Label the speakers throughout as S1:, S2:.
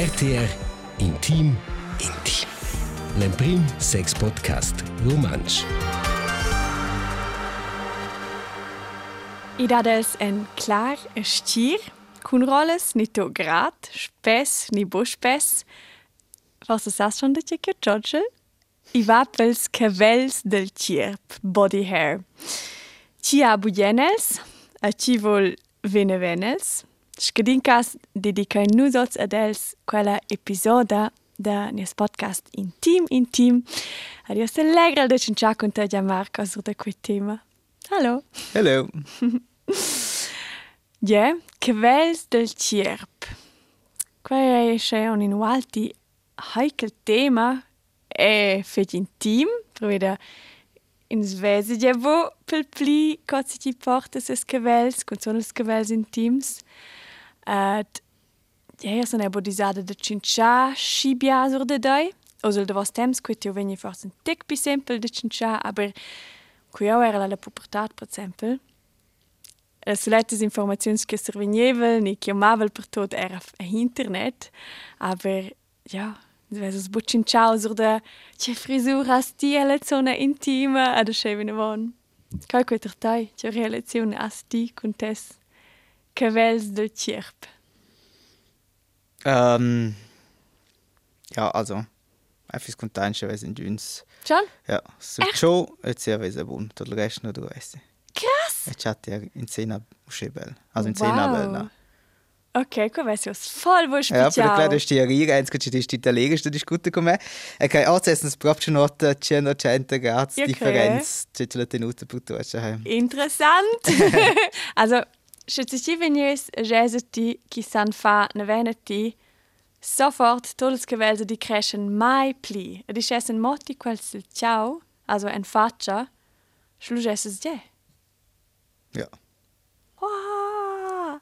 S1: RTR Intim Intim. L'emprim sex podcast romansch.
S2: I dades en clar e stir, cun rolles ni to grad, spes ni bo spes. Forse sas schon de tjecke George? I va pels cavels del tierp, body hair. Ci ha bugenels, a ci vol vene venels. Scadincas dedica nus ots ad els quella episoda da nies podcast intim intim. Adios allegra de cincia con te Gianmarco sur de quel tema. Hallo.
S3: Hello.
S2: Ja, cavels del tierp. Quai è un in alti heikel tema e fet intim, proveda in svese ja vo pel pli cozzi ti porta ses cavels, con sono els cavels intims. Et ja, sono ebo disada de cincia scibia sur de dai. Osel de vos temps, quit io vegni forse un tic pi sempel de cincia, aber qui io era la pubertat, per esempio. Le solite informazioni che servivano, ni chiamavano per tutto, era a internet. Aber ja, es ist buchin ciao sur de che frisur hast die relazione intima a schevene von. Kai ko tertai, che relazione hast die con tes cavels del tierp.
S3: Ähm, ja, also, einfach containce weil sind uns.
S2: Schon?
S3: Ja, so
S2: Echt?
S3: schon, jetzt sehr wese bun, tot il resto non weißt.
S2: Krass!
S3: E chat ja in Zena uscibel. Also in Zena bel, na.
S2: Ok, qua vai sos voll wo
S3: Ja, per la claro sti riga, eins che ci sti talega sto discutere con me. E che proprio nota 100 gradi
S2: Ja, okay.
S3: differenza, c'è la tenuta per tu.
S2: Interessant. also, schätze ich, wenn ihr es jeseti, qui san fa ne veneti, sofort todos gewelse die crescen mai pli. E di schessen motti quel sil ciao, also en faccia, schlugesses je.
S3: Ja.
S2: Wow!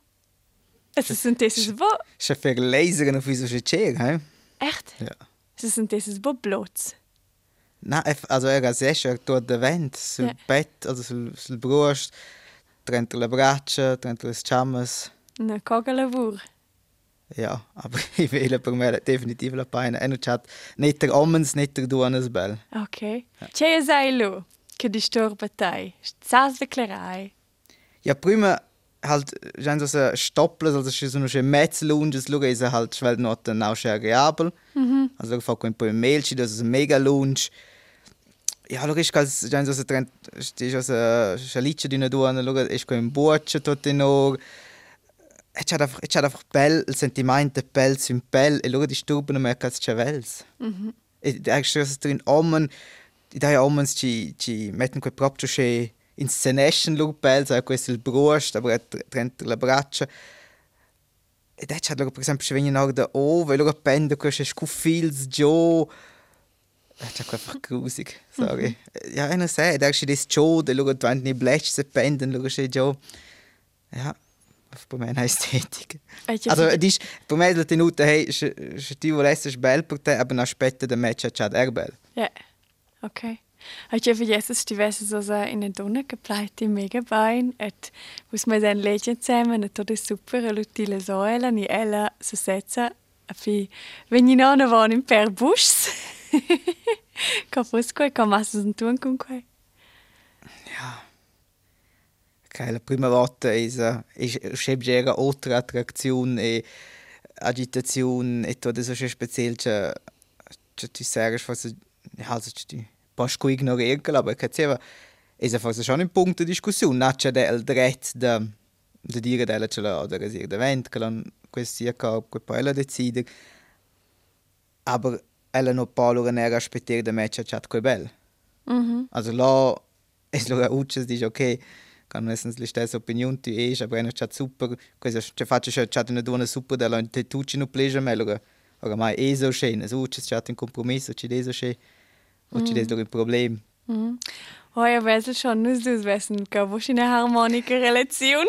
S2: Es ist ein dieses wo,
S3: C'è per laser auf so c'è, hä?
S2: echt?
S3: Ja.
S2: Es ist ein dieses wo bloß.
S3: Na, eff- also era session dort der Vent, sul
S2: Ja.
S3: Bett, also sul, sul brust, dentro le braccia, dentro le chamas.
S2: Eine Kogelavur.
S3: Ja, aber ich will per me definitiv la paina. E non c'ha nicht der Ommens, nicht der Duanes bell.
S2: Okay. C'è sei lu, che disturba te. Sas declarai.
S3: Ja, prima halt, schein so se stopples, also schon so eine Metz-Lunges, schau, ist halt schwell noch dann auch sehr reabel. Mhm. Also schau, fa ein Mail, das ist ein Mega-Lunge. Ja, ist ganz, schein so trend, ist so Schalitze di ne Duane, schau, ist kein Burtsche tot in Ohr. Es hat einfach, es hat einfach Bell, il sentimento Bell sim Bell, e die Sturben mehr als Chavels. Mhm. E eigentlich so drin Omen, i dai Omens ci ci metten quei proprio che in scenation look bel, sai questo il brust, aber dentro le braccia. E da c'ha per esempio se vengono da ove, loro pende queste scuffils giù. Das ist einfach grusig, sorry. Ja, ich sei, da ist das Joe, der schaut, wenn die Blätsch se penden, schaut sie Joe. Ja, bei mir eine Ästhetik.
S2: Welche
S3: Also, die ist, bei mir ist die Note, hey, se ti volesse bel per te, aber nach später der Match hat er bel.
S2: Ja, okay. Ich habe dass die Wesse so in den Donner geplant, die mega bein. Et muss man dann legen zusammen, und das ist super, und die le Säule, ni ella so setzen. Wenn ich noch wohne per Bus, kann kann masses und tun con quei.
S3: Okay, la prima volta is c'è oltre attrazione e agitazione e tutto so speziell che che tu sagst was also tu posso ignorare aber che c'era a forse schon un punto di discussione na c'è del dret da da dire della ce la oder es event che lan questi a corp che poi la decide aber ella no palo ne aspettare da match chat quel bel
S2: Mhm.
S3: Also là es lo uches dice ok, kann essens le stessa opinion tu es, aber einer chat super, questo ci faccio chat chat una dona super della te tucci no pleasure me lo ora mai è so schön, es uches chat un compromesso, ci deso schön. Und ci deso un problem.
S2: Mhm. Oh, ja, weiß schon, nur du wissen, ka wo eine harmonika Relation.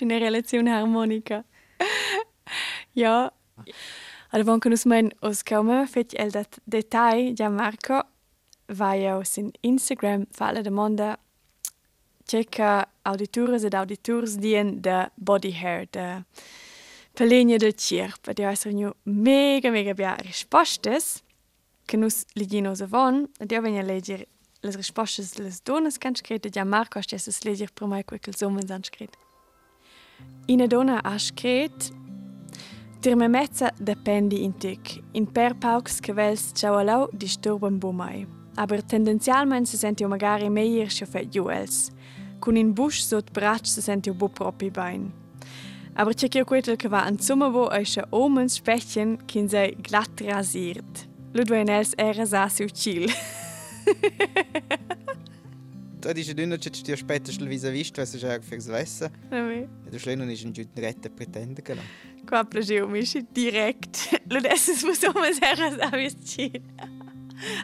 S2: eine Relation harmonika. ja. Also, wenn wir uns mein auskommen, fällt el dat Detail, ja Marco, vai aus in Instagram, falla domanda, cerca auditores ed auditors dien de body hair, de Pelegna del Cirp, ed io sono mega mega bia rispostes, che nus liginos avon, ed io vengo a leggere le rispostes delle donne che hanno scritto, e già Marco ha stesso leggere per me quel che gli uomini hanno scritto. Una donna ha scritto, Der me mezza dependi in tic. In per paucs che vels ciao alau disturban bo mai. Aber tendenzialmente se senti magari meir schofet juels. Con in busch sot brach se senti bo propi bein. Aber c'è che quetel che va in summa bo eische omens spechen kin sei glatt rasiert. Ludwig Nels era sa su chill.
S3: Da dice du che ti aspetta sul vis-à-vis, tu sei già fürs Wissen.
S2: Nami.
S3: E du schön ist ein Jüten rette pretende genau.
S2: Qua plageu mi direkt. Ludesses muss omens era sa vis chill.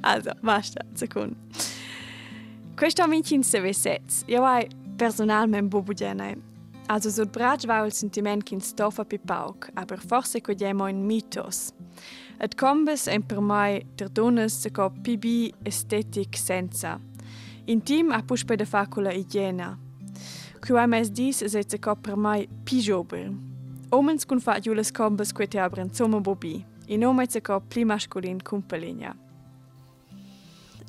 S2: Also, basta, secund. Questo amici se vesets. Io hai personalmente bobo genai. Also so brach war il sentiment kin stoffa pi pauk, aber forse ko diemo in mitos. Et combes en per mai der donas se ko pibi estetic senza. Intim a push pe de facula igiena. Qui ai mes dis se se ko per mai pijober. Omens kun fa jules combes que te abren somma bobi. In nome se ko pli masculin cumpelinha.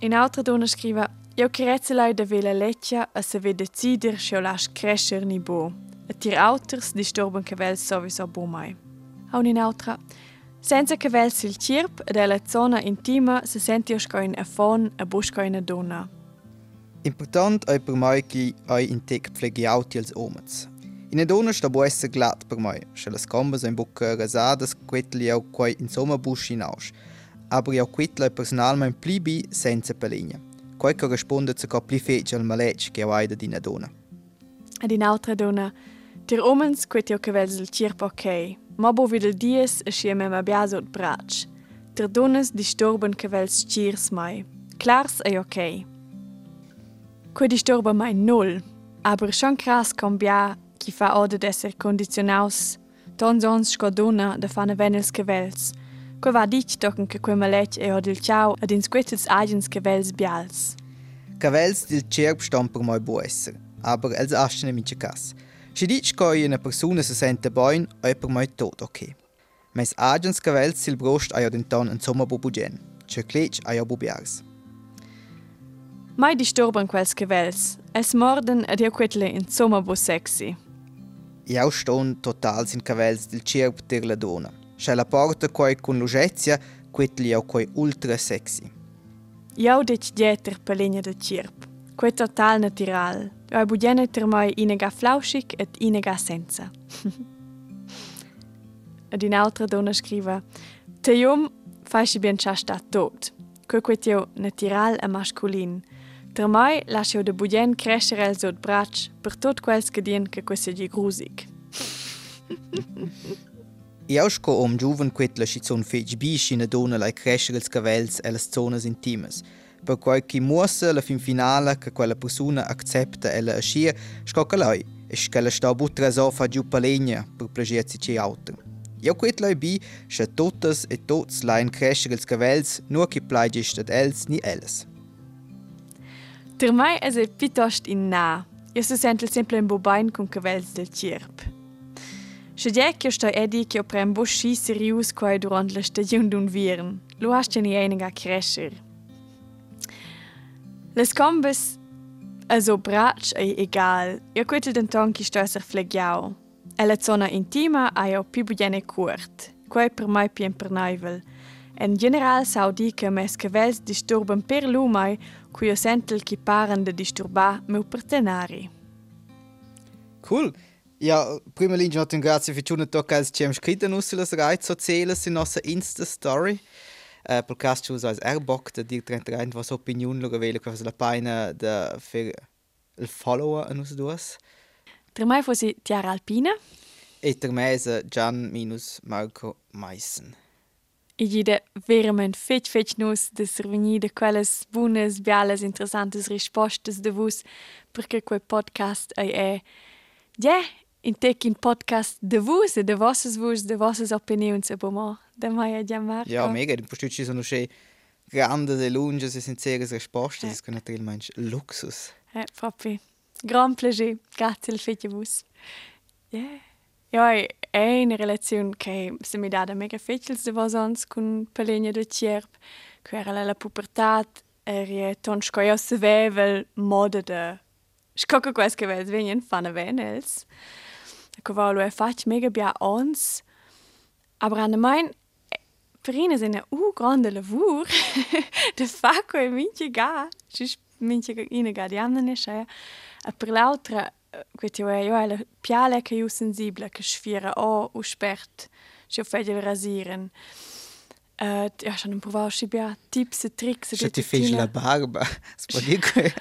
S2: In altra donna scriva Io crezelai da vela leccia a se ve decider se o las crescer ni bo. E tir auters disturban che vel sowieso bo mai. A in altra Senza che vel sil cirp ed la zona intima se senti osco in a fon a busco in a donna.
S3: Important ei per mei che ei in tec pfleghiauti als omens. In edona sta bo esse glat per mei, se las combas ein bocca rasadas quetli au quai insomma busci naus, aber jau quetla e personalmein pli bi senza peligna. Quai corresponde zu co pli fece al malec che au aida di edona.
S2: Ad in altra dona, dir omens queti au cavels il cirp ok, ma bo videl dies e schieme ma biaso et brac. Dir donas disturben cavels cirs mai. Clars ei ok. Quei disturba mai null. Aber schon krass cambia chi fa ode d'esser condizionaus tons ons sco donna da fane venels che vels. Quei va dic tocken che quei malec e od il ciao ad ins quetzels agens che vels bials.
S3: Cavels dil cerb stan per mai bo esser, aber els ascene mince cas. Si dic che una persona se sente boin, è per mai tot ok. Mes agens cavels sil brost aio denton insomma bo bugen. C'è clec aio bo biars.
S2: Mai disturban quels che vels. Es morden ed io quetle insomma bo sexy.
S3: Iau ston total sin cavels dil cerb ter la donna. C'è la porta quai con lugezia, quetli au quai ultra sexy.
S2: Jau dec dieter per legna de cirp. Quei total natural. Oi budiene ter mai inega flauschig et inega senza. ed in altra donna scriva Te iom faisci bien chasta tot. Quei teo natural e masculin. Ter mai lascio de budien crescere el sot brach per tot quels che dien che quei segi grusig.
S3: Iau sco om giuven quetla si zon fetg bisch in donna lai crescer els cavels e las zonas intimas. Per quai chi muossa la fin finale che quella persona accepta e la aschia, sco che lei, e che la sta butra so fa giù palegna per plagiarsi ci auto. Iau quetla bi, sche totes e tots lain crescer els cavels, nur chi plaigist ad els ni els.
S2: Der mai es e pitocht in na. Je se sentel sempre en bobain cun cavels del cirp. Schediè che sta Eddie che oprem bosci serius quai durant la stagiun d'un viren. Lo hasce ni einiga crescer. Les combes Also bratsch ei egal. Jo quittel den ton ki stöser flegiau. E la zona intima ai au pibu jene curt. Quai per mai pien per naivel. En general sau di che mes cavels disturban per lumai cui io sentel che paren de disturbar meu partenari.
S3: Cool. Ja, prima linja not un grazie für tun tocca als cem scritta nusselas reiz sociales in nossa Insta Story. Uh, per cas tu als Airbock da dir trent rein was opinion lo vele cosa la paina da fer il follower a nus duas.
S2: Der mai fosi Tiara Alpina.
S3: E ter mese Gian minus Marco Meissen.
S2: I gide verament fetch fetch nus de surveni de quelles buonas, bialas, interessantes rispostas de vus perché quel podcast ei è ja, in tec in podcast de vus e de vossas vus, de vossas opinions e bomo. De mai a Marco.
S3: Ja, mega, di posto ci sono sche grande e lunge e sincere risposte,
S2: Eh.
S3: das kann natürlich manch Luxus.
S2: Eh, proprio. Grand plaisir. Grazie al fetch vus. Yeah. Ja, è una relazione che se mi dà mega facile de vosons con Pelegna de Cierp, che era la pubertà, e ton scoia se vevel moda de scocca quas che vels venien fanno venels. Ecco va lo è fatto mega bia ons. Aber an mein per ina sina u grande lavur de fa co minche ga. Cis minche ina ga di anna ne sche. A per l'altra queti io io la piale che io sensibile che sfira o u spert. Ci ho fede rasieren. Uh, ja, schon provato schibia tips e tricks.
S3: Se ti fai la barba, si può dire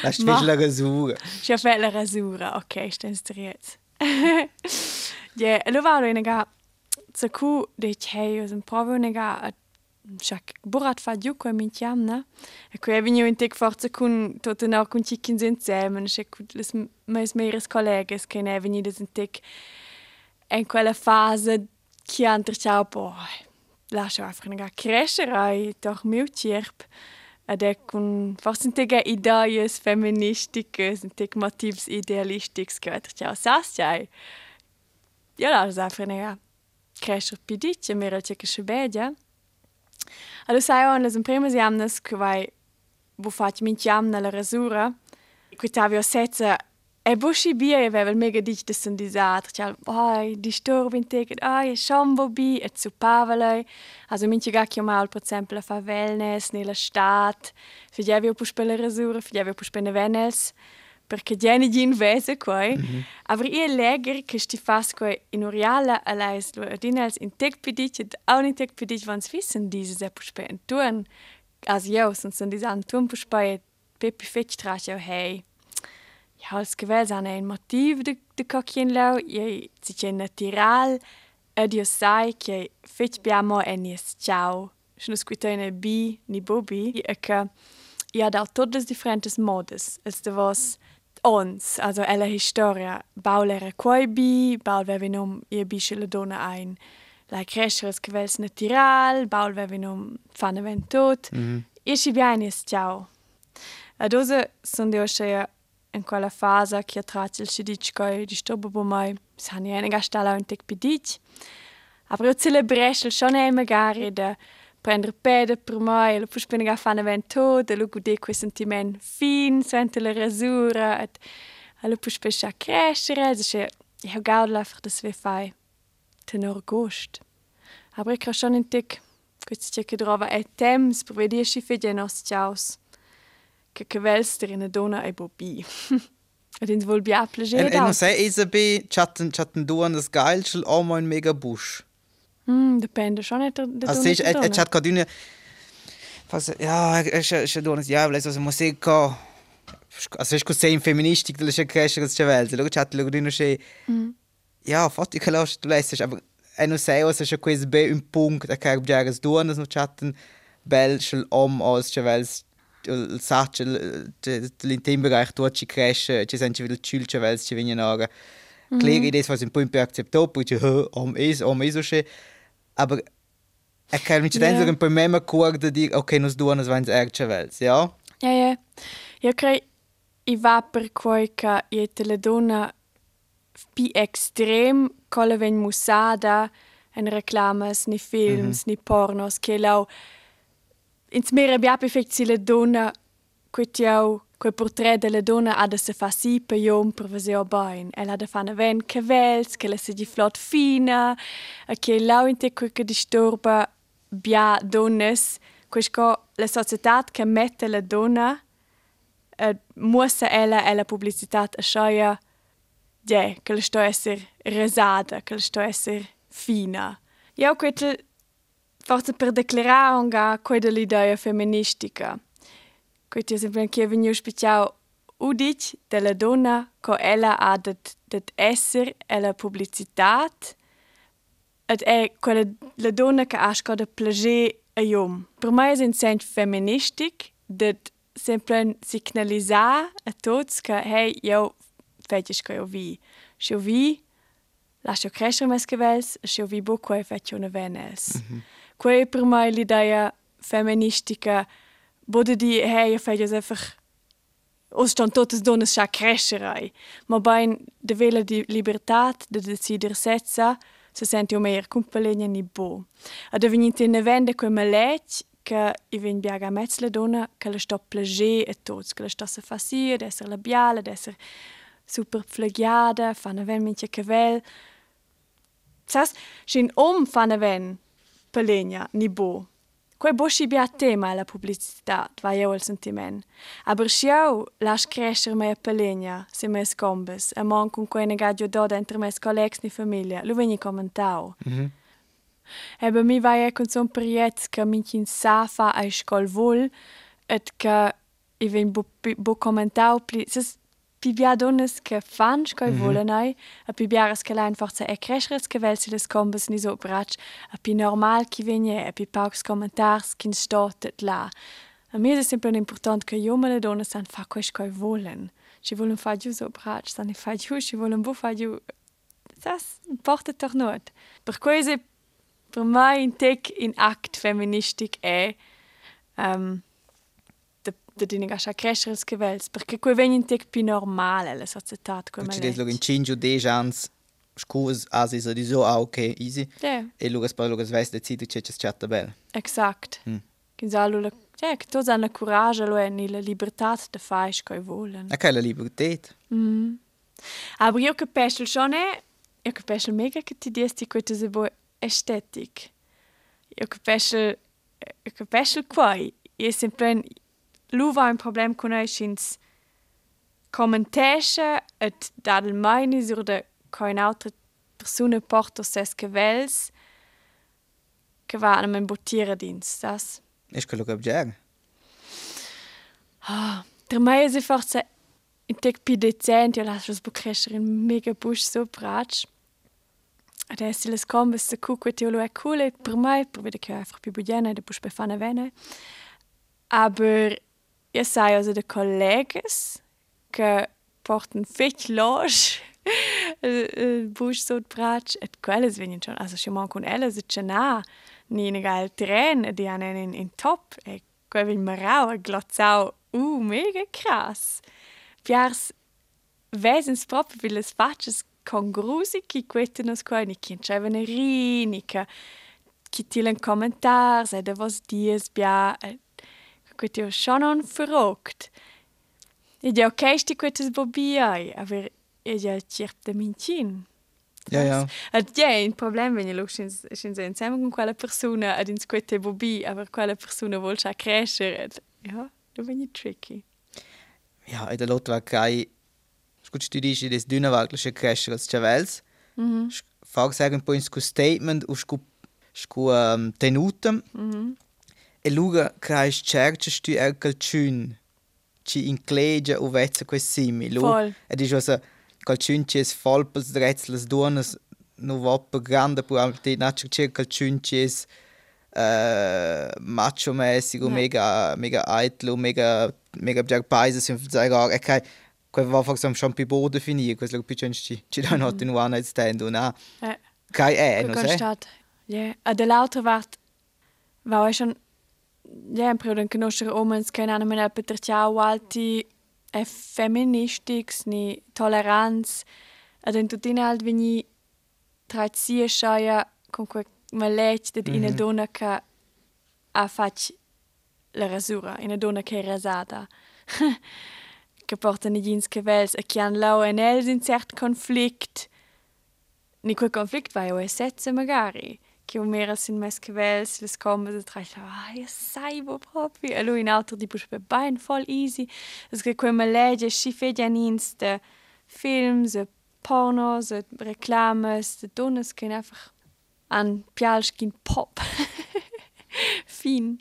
S3: la fai la rasura.
S2: Ci fai la rasura, ok, stai striet. Ja, lo vado in ga så ku de chei us un provo ne ga Chaque burat fa giù con min chiamna. E qui è venuto in tek forza con tutto no con chicken insieme, e con le mie meres colleghe che ne è venuto in tek in quella fase che hanno ciao poi. Lascio einfach ga crescere doch mio cirp. Ed è con forse in tek idee feministiche, in tek motivs idealistics che ciao sasciai. Ja, lascio einfach ne ga crescer pidice, mera c'è che scebedia. Allora Adesso nella prima giornata che vai bu fat minchiam nella rasura, qui t'avio sezza e bushi bia e aveva il mega dic de sun disatr, c'ha ai disturbi in te che ai e shombo bi e zupavelei, also minchi ga che mal per esempio la fa wellness nella stat, fidevio pus per la rasura, fidevio pus per ne wellness. Perché geni di invece qua. Mm -hmm. Aber io legger che sti fas in Uriala alais lo adinels in tek pidic et auch in tek pidic vans wissen diese se puspe en tun. As jo, son son dis an tun puspe pepi fetch trach jo hey. Ja, als gewels an ein motiv de de coquien lau, je si che natural, ed io sai che fetch biamo enies ciao. Sono squitene bi ni bobi e che ja da todas differentes modes. Es de vos ons, also ella historia, baulera quai bi, baul vevi nom ie bisce la donna ein, la cresceres vels natural, baul vevi nom fan event tot, mm e si bianis ciao. Ad ose son de oscia in quella fase che tracel si dic coi disturbo bo mai, sani ene gastala un tec pidic, aber io celebresce schon e magari de prendere pede per mai, lo pus penega fan event tot, e lo gude quel sentiment fin, sente la rasura, et lo pus pescia crescere, e se io gaud das we fai tenor gost. Aber ich kann schon in tic, questi c'è che trova è temps si fede nos che velster in donna e bobi. Ed ins vol bia plager.
S3: E non sei Isabe, chatten chatten duan das geilschel, oh mein mega busch.
S2: Mm, depende schon nicht
S3: Also siehst, er, er hat eine fast ja, er ist ist du nicht ja, also Musik also ist così femministico delle sue crescere che c'è lo chat lo dino che ja, fatti che lo du lässt aber è non sei also schon quasi be un punkt. Da kann ja gas du das noch chatten. Bel schel om aus che vels il sacel l'intimbereich dort ci cresce ci senti vil chulche vels ci vengono aga Klar, das was ein Punkt akzeptabel, ich am is, am is so. Aber er kann mich dann sagen, bei mir gucken, die okay, nos du anas vans erche vels, ja?
S2: Ja, ja. Io crei i va per quai che i te le dona pi extrem colle ven musada en reclamas ni films mm -hmm. ni pornos che lau ins mere bia perfect si le dona quetiau quel portrait della donna ha da se fa si per iom per veseo bain. Ella ha da fa una ven che vels, che la se di flot fina, e che lau in te quel che disturba bia donnes, questo la società che mette la donna uh, muossa ella e la pubblicità a sciaia ja, che la sto essere resada, che la sto essere fina. Io questo forse per declarare un po' dell'idea femministica. Quindi sempre che è venuto speciale udic della donna che ella ha det, det essere e la pubblicità ed è quella la donna che ha scoda piacere a iom. Per me è un senso femministico det sempre signalizzare a tutti che hey, io faccio che io vi. Io vi, lascio crescere mes cavels, se io vi buco e faccio una venels. Mm -hmm. È per me l'idea femministica Både die hey, je feit einfach o ston totes donnas scha crescerai. Ma bain de vela di libertat de decider setza se senti o mer cum pelegna ni bo. A de venint in vende quei malec che i ven biaga mezz la donna che la sto plager e tots, che la sto se fasir, d'esser labiale, d'esser super pflegiada, fanno ven minche cavel. Sas, shin om fanno ven pelegna ni bo. Quei boschi bia tema la pubblicità, va io il sentiment. Aber schiau las crescer mea pelegna, se mes combes, e mon con quei negaggio do dentro mes collegs ni famiglia, lu veni commentau. Mm -hmm. Mi vai e con son priet che mi kin sa fa a scol vol, et che i ven bo, bo commentau pli, ses pi bia donnes che fan scoi mm -hmm. volen ai, a pi biaras che lein forza e cresceres che vel si les combes ni so brac, a pi normal chi venie, a pi paucs commentars kin stotet la. A mi è sempre important che io me le donnes san fa quei scoi volen. Si volen fa giù so brac, san i fa giù, si volen bu fa giù. Das importa doch not. Per quei per me in tec in act feministic è um, da dine gascia crescere che vels perché quei vegn in tec pi normale la società come
S3: Ci des in 5 o 10 ans scus as is di so ah ok easy
S2: yeah.
S3: e lugas pa lugas ves decidi che c'è chatta bel
S2: exact mm. che sa lu ja che tu hanno coraggio lo è ni la libertà de fai sco volen
S3: che la libertà
S2: mm. aber io pesel schon è io pesel mega che ti diesti questa se bo estetic io pesel io pesel qua io sempre Lu war ein Problem con ei schins commentesche et dal meini sur de kein altre persone porto ses quevels che va an men dins das.
S3: Ich kann lugar jag.
S2: ah der mei se forse in tek pi decent ja las bu crescer in mega busch so bratsch. Adesso le scombe se cucque te lo è cool per mai per vedere che einfach più bugiana de busch befana vene. Aber Io sai also de collegas che porten fetch losch il busch so brach et quelles venien schon. Also schon mal con ella se cena ni ne gal tren di han in, in top. E quel vin marau e glotzau uh mega krass. Piars vesens proprio vil les faces congrusi chi quette nos qua ni kin c'è venerinica chi tilen commentars e de vos dies bia Gut, ja schon an verrückt. Ich ja okay, die gut das Bobby ai, aber ich ja chirp de mincin.
S3: Ja, ja.
S2: Ad ja, un problem wenn ich lusch in in insieme con quella persona ad ins quette Bobby, aber quella persona vuol scha crescere. Ja, da bin ich tricky.
S3: Ja, Lot war kein Gut, du dici des dünner wirklich crescere als Chavels. Mhm. Fag sagen po in scu statement u scu scu um, tenuta. Mhm. E luga crais cerce stu el calciun ci inclegia o vezza quei simi. Lu,
S2: Voll.
S3: ed is also calciun ci es folpels dretzles duonas no voppa grande pu am te nacho ci calciun ci es uh, macho mäßig o
S2: Ja.
S3: mega mega eitlo mega mega jag paese sim zegar e kai quei va fax am champi bo definir quei lu picenci ci da not in one night stand una
S2: Eh.
S3: kai e
S2: Quel
S3: no se
S2: constat. Ja, a de lauter wart war schon ja, im Perioden conoscere omens che hanno mena per ciao alti e feministics ni toleranz ad in tutina alt veni trazia schaia con que malech de ina
S3: Mhm.
S2: donna che a fac la rasura, ina donna che è rasata. che portano gli jeans che vels e che lau en els in cert conflict. Ni quel conflict vai o essetze magari. Che o mera sin mes che vels, le scombe de tra ah, io sai bo proprio. E lui in altro di puspe bain voll easy. Es che quel malege si fede an inste films, e pornos, e reclames, de donnes che einfach an pialskin pop. fin.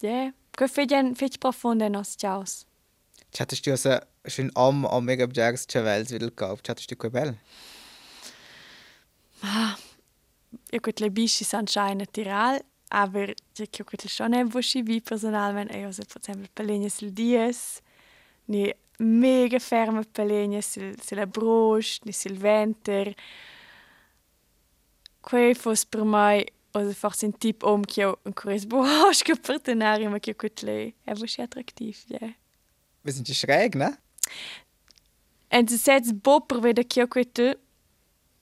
S2: Ja, quel fede an fede profonde nos ciaus.
S3: Chattest du also schön am am mega jags chavels wieder gekauft chattest du quei bel
S2: Io quet le bisci san schai natural, aber io che quet schon è vosci vi personalmente, io se per esempio pelegna sul dies, ni mega ferme pelegna sul sulla brosch, ni sul venter. Quei fos per mai o forse un tip om che io ancora ma che quet le è vosci attrattiv, ja.
S3: wir sind ja schräg ne
S2: En se sets bo per veda che quel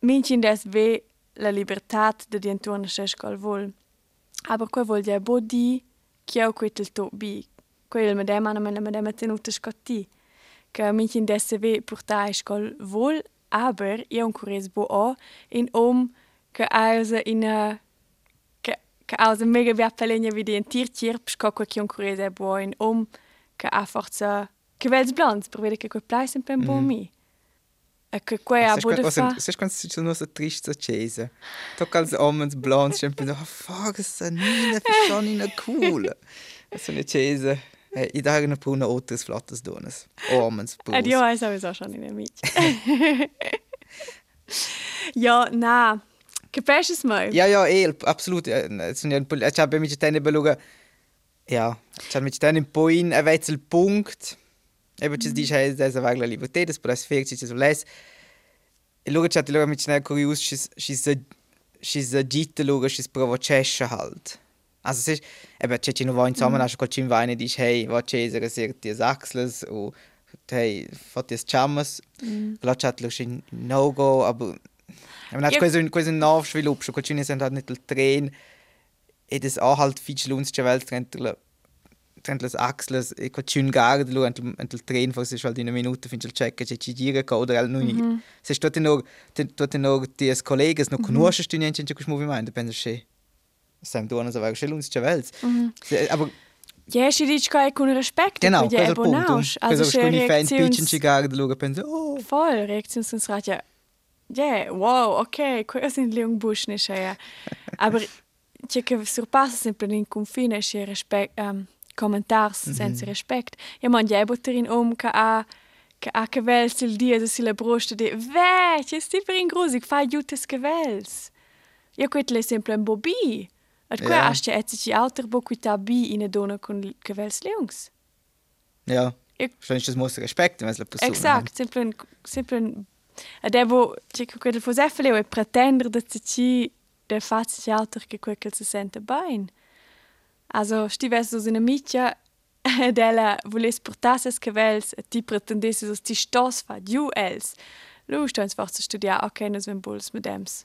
S2: mincin des ve la libertà de dientorna ses qual vol. Aber quel vol ja bo di che quel to bi. Quel medem ana me medem tenuta scotti. Che mincin des se ve portai scol vol, aber io un cures bo o in om che ausa in a che che ausa mega via pelegna vidi en tir cirp sco quel un cures bo in om che a forza che vels blans per vedere che quel plais un pen bo mi. E che quei a bo de fa.
S3: Sai quando si sono so triste accesa. Tocca als omens blonds sempre no fuck sta nina fisonina cool. Sono accesa. Eh, I dag na puna outras flottas donas. Omens bus.
S2: Ed io hai sowieso schon in der Miet. ja, na. Capisci es mal?
S3: Ja, ja, eh, absolut. Eh, Sono un po' cioè per mi c'è beluga. Ja, cioè mi c'è un po' in a vezzo il punct. E poi ci dice che è una vaga libertà, das però sfera ci so les. E luga c'è luga mi ci ci ci ci gitta luga, ci provocesce halt. Also es ist, eben, c'è ci non vuoi insomma, mm. qual ci vai e dici, hey, va c'è se che ti axles o hey, fatti es chammas. Mm. C'è luga in no go, aber aber nach questo questo nuovo sviluppo, qual ci ne sind halt nicht e das auch halt viel lunz c'è vel trentla trentla axles e qual ci un gar de lu entel entel tren forse halt in una minuta fin il check c'è ci gira co oder al noi. Mm -hmm. Se sto te no te te no ti es collegas no conosci tu niente in questo movimento, penso che Sam Duonas aveva scel uns chavels. Aber
S2: Ja, si dice che con rispetto
S3: genau, questo è il punto.
S2: bonaus.
S3: Also
S2: Also
S3: con i fan pitchen ci gar de luga penso, oh,
S2: voll reaktions uns rat ja. Ja, wow, okay, quello sind Leon Bush nicht ja. Aber c'è che surpassa sempre in confine c'è rispetto um, commentars senza rispetto. Ja, man ja butter in om che a che a che vels il dia si la brosta de ve, c'è sti per in grusig fa aiutes che vels. Ja, quello è sempre un bobby. Et qua hast du jetzt die Alter boquita bi in a dona con che vels leungs.
S3: ja.
S2: Ich-
S3: Schon das muss Respekt, wenn es la persona.
S2: Exact, sempre un, sempre un... E devo, c'è che quello fosse e pretendere da ci de faccia di altro che quel che si sente bene. Also, sti verso in amicia ed ella volesse portarsi che vels e ti pretendesse so ti stos fa giù els. Lu sto ins forza studiare, ok, nos ven buls mit dems.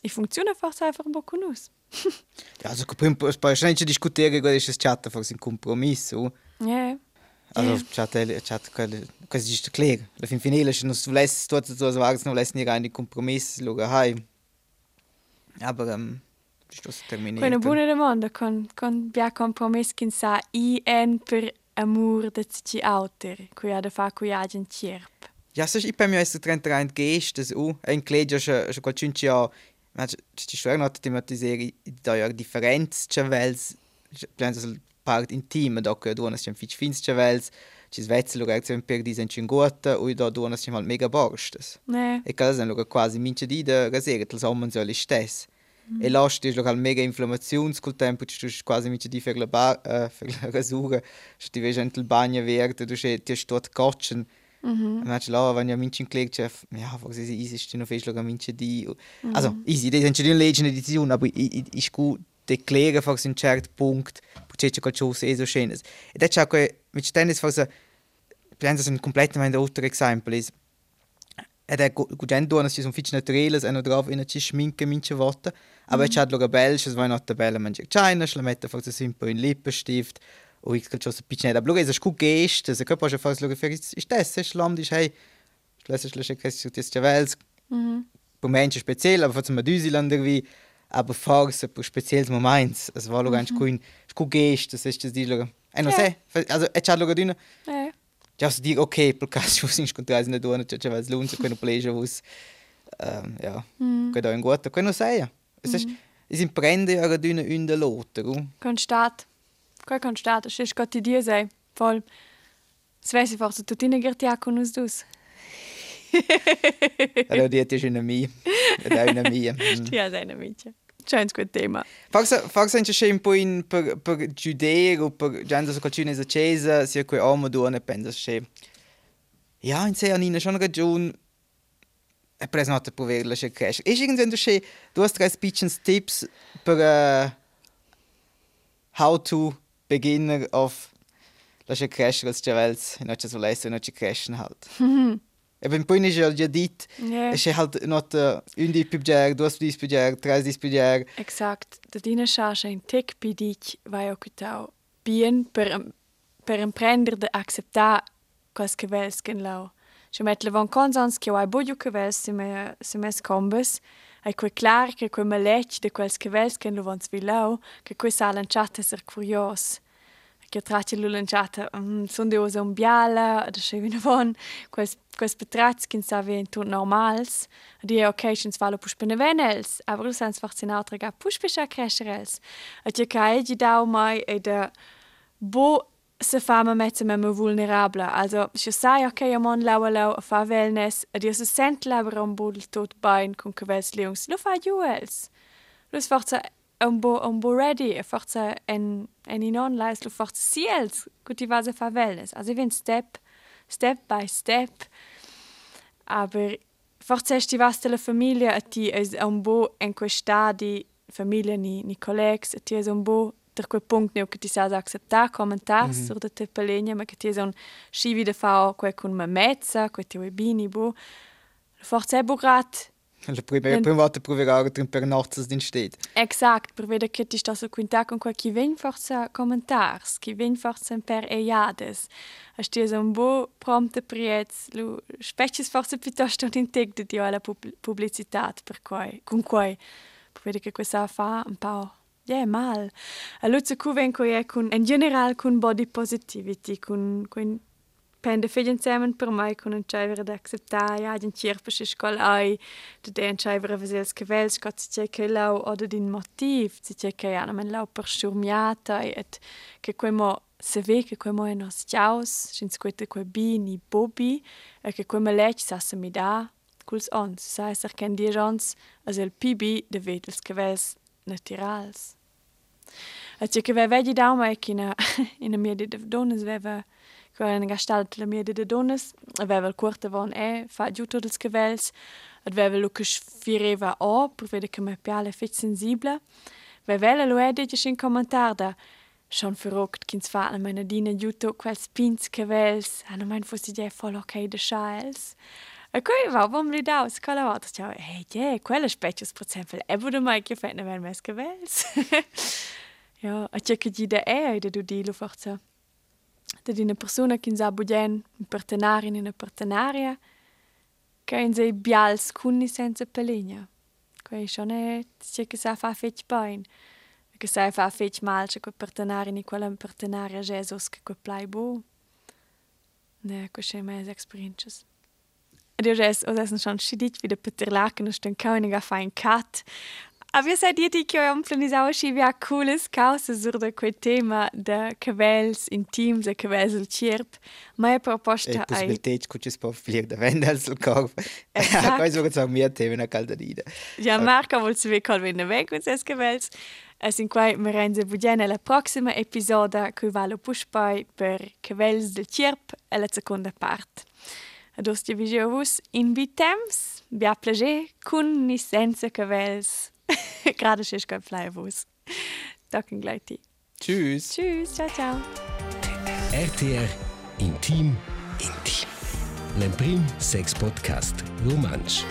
S2: E funziona forse einfach un po' con us.
S3: Ja, also poi poi schon nicht diskutieren, gut ist das Chat einfach ein Kompromiss, so.
S2: Ja.
S3: Also Chat Chat quelle quasi ist klar. La fin finale noch du lässt dort so so sagen, noch lässt nie rein die Kompromiss, luga hai. Aber ähm ist das terminiert.
S2: Quella buona domanda con con bia compromesso che sa i en per amor de ci auter, cui ha da fa cui ha gen cierp.
S3: Ja, så ich bei mir ist der Trend gehst, das u ein Kleid ja schon schon quasi ja, man die Steuer noch thematisieren da ja Differenz chavels, plan das part intim da che hast schon viel fins chavels, ci svezzo lo reazione per di senci gota o da du hast mal mega borstes.
S2: Ne,
S3: E casa lo quasi mince di da gasere tel sommen soll ich stes. E lasst ist lokal mega inflammations col tempo tu quasi mince di per la ba äh, per la rasura, sti ve gentel bagna verde, du sche ti stot kotchen. Mhm. Manch la wenn ja minchen klickt chef, ja, was ist easy ist noch fest loga minche di. Also, easy, die sind die legende Edition, aber ich gut declare fast in cert punkt, perché c'è qualcosa e so schenes. E da c'è che mit tennis fast penso un completamente altro esempio is ed è gugendo che sono fitch naturales e drauf in ci schminke minche worte aber c'è lo belge es war not tabella manche china la mette fast simple in lippenstift. O ich so pitch nicht aber es ist gut gest das kann schon fast lo für ist das ist lam ist hey lass es lasse kes das javels per Menschen speziell aber von Düseland irgendwie aber farse per spezielles Moments es war lo ganz cool gut gest das ist das die lo eh
S2: Ja.
S3: sai also e c'ha lo dina
S2: ne.
S3: Ja, also die okay, per caso si incontrare in due, cioè c'è l'unza, quello pleasure was ähm, ja, mm. geht auch in gut, quello sei. Es ist ja gerade eine in der Lotte, gu.
S2: Con stat. Quel con stat, es ist gotti die sei. Voll. Es weiß ich forse tu tine gerti a con us dus.
S3: Allora die ist eine mia. Ed è una mia.
S2: Ti ha sei amici. C'è un quel tema.
S3: Fax fax anche c'è un po' in per per giudeo, per gente so qualcuno è accesa, sia quei uomo duone pensa che Ja, in sei anni schon ragione è preso nota per averla che crash. E irgendwann du che du hast drei speeches tips per uh, how to beginner of lascia crescere als chavels e non ci sull'esso e non ci crescono halt. E ben poi non c'è già dit,
S2: Ja.
S3: e c'è halt not uh, un di più ger, due di più ger, tre di più ger.
S2: Exakt. Da dina charge in tic pidic vai occutau bien per per imprender de acceptar quas que vels gen lau. Je met le von consens che vai bodio que vels se me se mes combes. Ai quei clar che quei malech de quels que vels gen lo vons vilau, che quei salen chatte ser curios. Che tracce lu lanciata, mm, son de osa un biala, da che vina von, quels quels betrats kin sa ven tut normals. Die occasions valo pus benevenels, aber lu sans fach sin altra ga pus pesha crescerels. Et je kai di dau mai e de bo se fa me mette me me vulnerabla. Also, se sai ok, ja mon lau lau a fa wellness, ed io se sent laber un bo del tot bain con que vels leungs, lo fa juels. Lo is forza un bo un bo ready, e forza en en in on lais lo forza siels, gut die vase fa wellness. Also, wenn step step by step, aber forza esti vasta la famiglia e ti es un bo en quei stadi famiglia ni ni collegs e ti es un bo per quel punto ne che ti sa accettare commentare mm -hmm. sur de te pelegna ma che ti es un scivi de fa quei con me mezza quei ti bini bo forza è bugrat
S3: La prima,
S2: Den-
S3: prima volta drin per notte din steht.
S2: Exact, per vedere che ti sta su quinta con quel chi ven forza commentars, chi ven forza per eiades. A stia un bo prompte priez, lu species forza piuttosto un integ di dio alla pub pubblicità per cui, con cui, per vedere che questa fa un po' Yeah, mal. A luzza cu ven co è con in general con body positivity, con con pende fegen zusammen per mai con un chaiver da acceptar ja den chirpische skol ai de den chaiver vesels kevels got se che lau oder din motiv se che che ja men lau per surmiata et che quemo se ve che quemo è nos chaos sin squete que bini bobi e che quemo lech sa se mi da culs ons sa es er ken die jans as el pibi de vetels kevels naturals. E c'è che vedi da che in in mia de donas veva era gastalt la mia de donas aveva il corte von e fa tutti i cavels. Aveva lo che sfireva o per vedere che mi piace fit sensibile aveva lo ede che in commentar da schon verrückt kins fa meine dine giuto quels pins cavels. Hanno mein fossi je voll ok de schals E qui va bom li daus, quella volta ciao, hey, yeah, quella specie per esempio, e vuole mai che fai ne mes cavels. ja, a che di da e da du di lo forza. Da di una persona che sa budien, un partenario in una partenaria, che in sei bials cunni senza peligna. Quei schon è, c'è che sa fa fetch bain. Che sa fa fetch mal, c'è quel partenario in quella partenaria Jesus che quel plai bo. Ne, quei mes experiences. Ed io jes, o essen schon schidit wie der Peter Laken und den König auf ein Kat. Abbiamo sentito che abbiamo organizzato una cool causa su questo tema dei capelli intimi e capelli sul cerp. Ma è proposta... E
S3: possibilità che ci si può offrire da vendere sul corpo.
S2: Esatto.
S3: Questo è un mio tema, una calda rida.
S2: Ja, Marco, vuol sapere come viene bene con questi capelli. E sin qui mi rende buona la prossima episodio che vado a puspare per capelli del cerp e la seconda parte. Ados ti vigevus invitems, bia plager, cun ni senza cavels. Gerade schisch kein Flyvus. Talking gleich.
S3: Tschüss.
S2: Tschüss, ciao ciao.
S1: RTR Intim Intim. L'Emprim Sex Podcast Romansch.